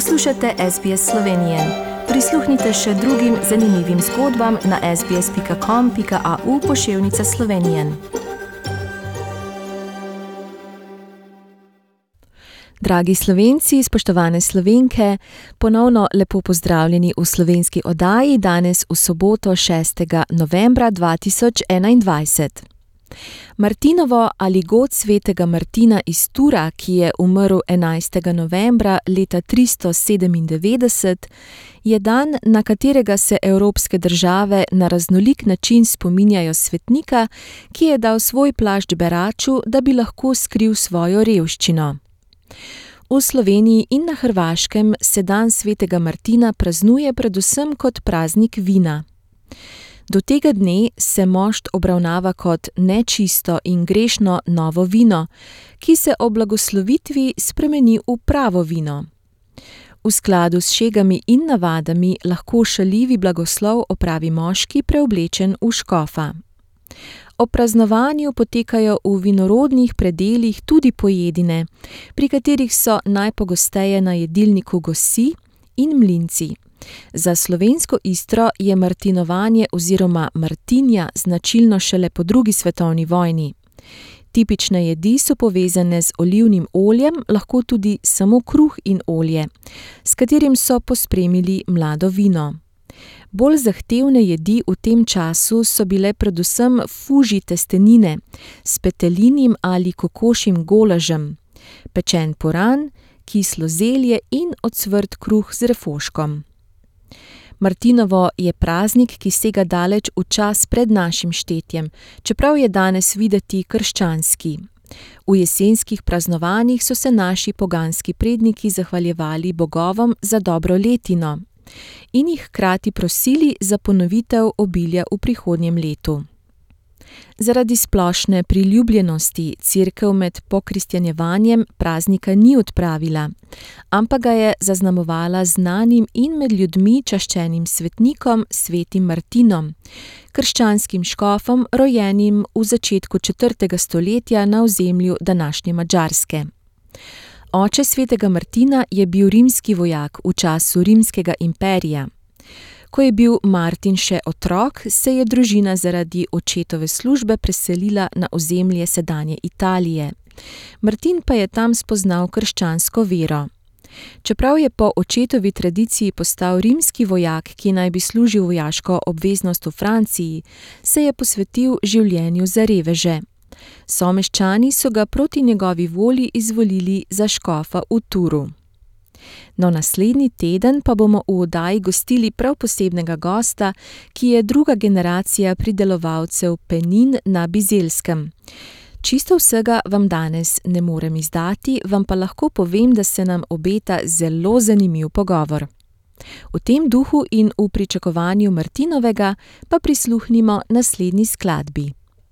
Poslušate SBS Slovenije. Prisluhnite še drugim zanimivim zgodbam na sbsp.com.au pošiljka Slovenije. Dragi slovenci, spoštovane slovenke, ponovno lepo pozdravljeni v slovenski oddaji danes v soboto 6. novembra 2021. Martinovo ali god svetega Martina iz Tura, ki je umrl 11. novembra leta 397, je dan, na katerega se evropske države na raznolik način spominjajo svetnika, ki je dal svoj plašč beraču, da bi lahko skril svojo revščino. V Sloveniji in na Hrvaškem se dan svetega Martina praznuje predvsem kot praznik vina. Do tega dne se mošt obravnava kot nečisto in grešno novo vino, ki se ob blagoslovitvi spremeni v pravo vino. V skladu s šegami in navadami lahko šaljivi blagoslov opravi moški, preoblečen v škofa. Ob praznovanju potekajo v vinorodnih predelih tudi pojedine, pri katerih so najpogosteje na jedilniku gosi in mlinci. Za slovensko Istro je martinovanje oziroma martinja značilno šele po drugi svetovni vojni. Tipične jedi so povezane z olivnim oljem, lahko tudi samo kruh in olje, s katerim so pospremili mlado vino. Bolj zahtevne jedi v tem času so bile predvsem fuži testenine s petelinjem ali kokošjim golažem, pečen puran, kislo zelje in ocvrt kruh z refoškom. Martinovo je praznik, ki sega daleč v čas pred našim štetjem, čeprav je danes videti krščanski. V jesenskih praznovanjih so se naši poganski predniki zahvaljevali bogovom za dobro letino in jih hkrati prosili za ponovitev obilja v prihodnjem letu. Zaradi splošne priljubljenosti Cerkev med pokristjanjevanjem praznika ni odpravila, ampak ga je zaznamovala z znanim in med ljudmi čaščenim svetnikom svetim Martinom, krščanskim škofom, rojenim v začetku četrtega stoletja na ozemlju današnje Madžarske. Oče svetega Martina je bil rimski vojak v času rimskega imperija. Ko je bil Martin še otrok, se je družina zaradi očetove službe preselila na ozemlje sedanje Italije, Martin pa je tam spoznal krščansko vero. Čeprav je po očetovi tradiciji postal rimski vojak, ki naj bi služil vojaško obveznost v Franciji, se je posvetil življenju za reveže. Someščani so ga proti njegovi volji izvolili za škofa v Turu. No, naslednji teden pa bomo v oddaji gostili prav posebnega gosta, ki je druga generacija pridelovalcev penin na Bizelskem. Čisto vsega vam danes ne morem izdati, vam pa lahko povem, da se nam obeta zelo zanimiv pogovor. V tem duhu in v pričakovanju Martinovega pa prisluhnimo naslednji skladbi.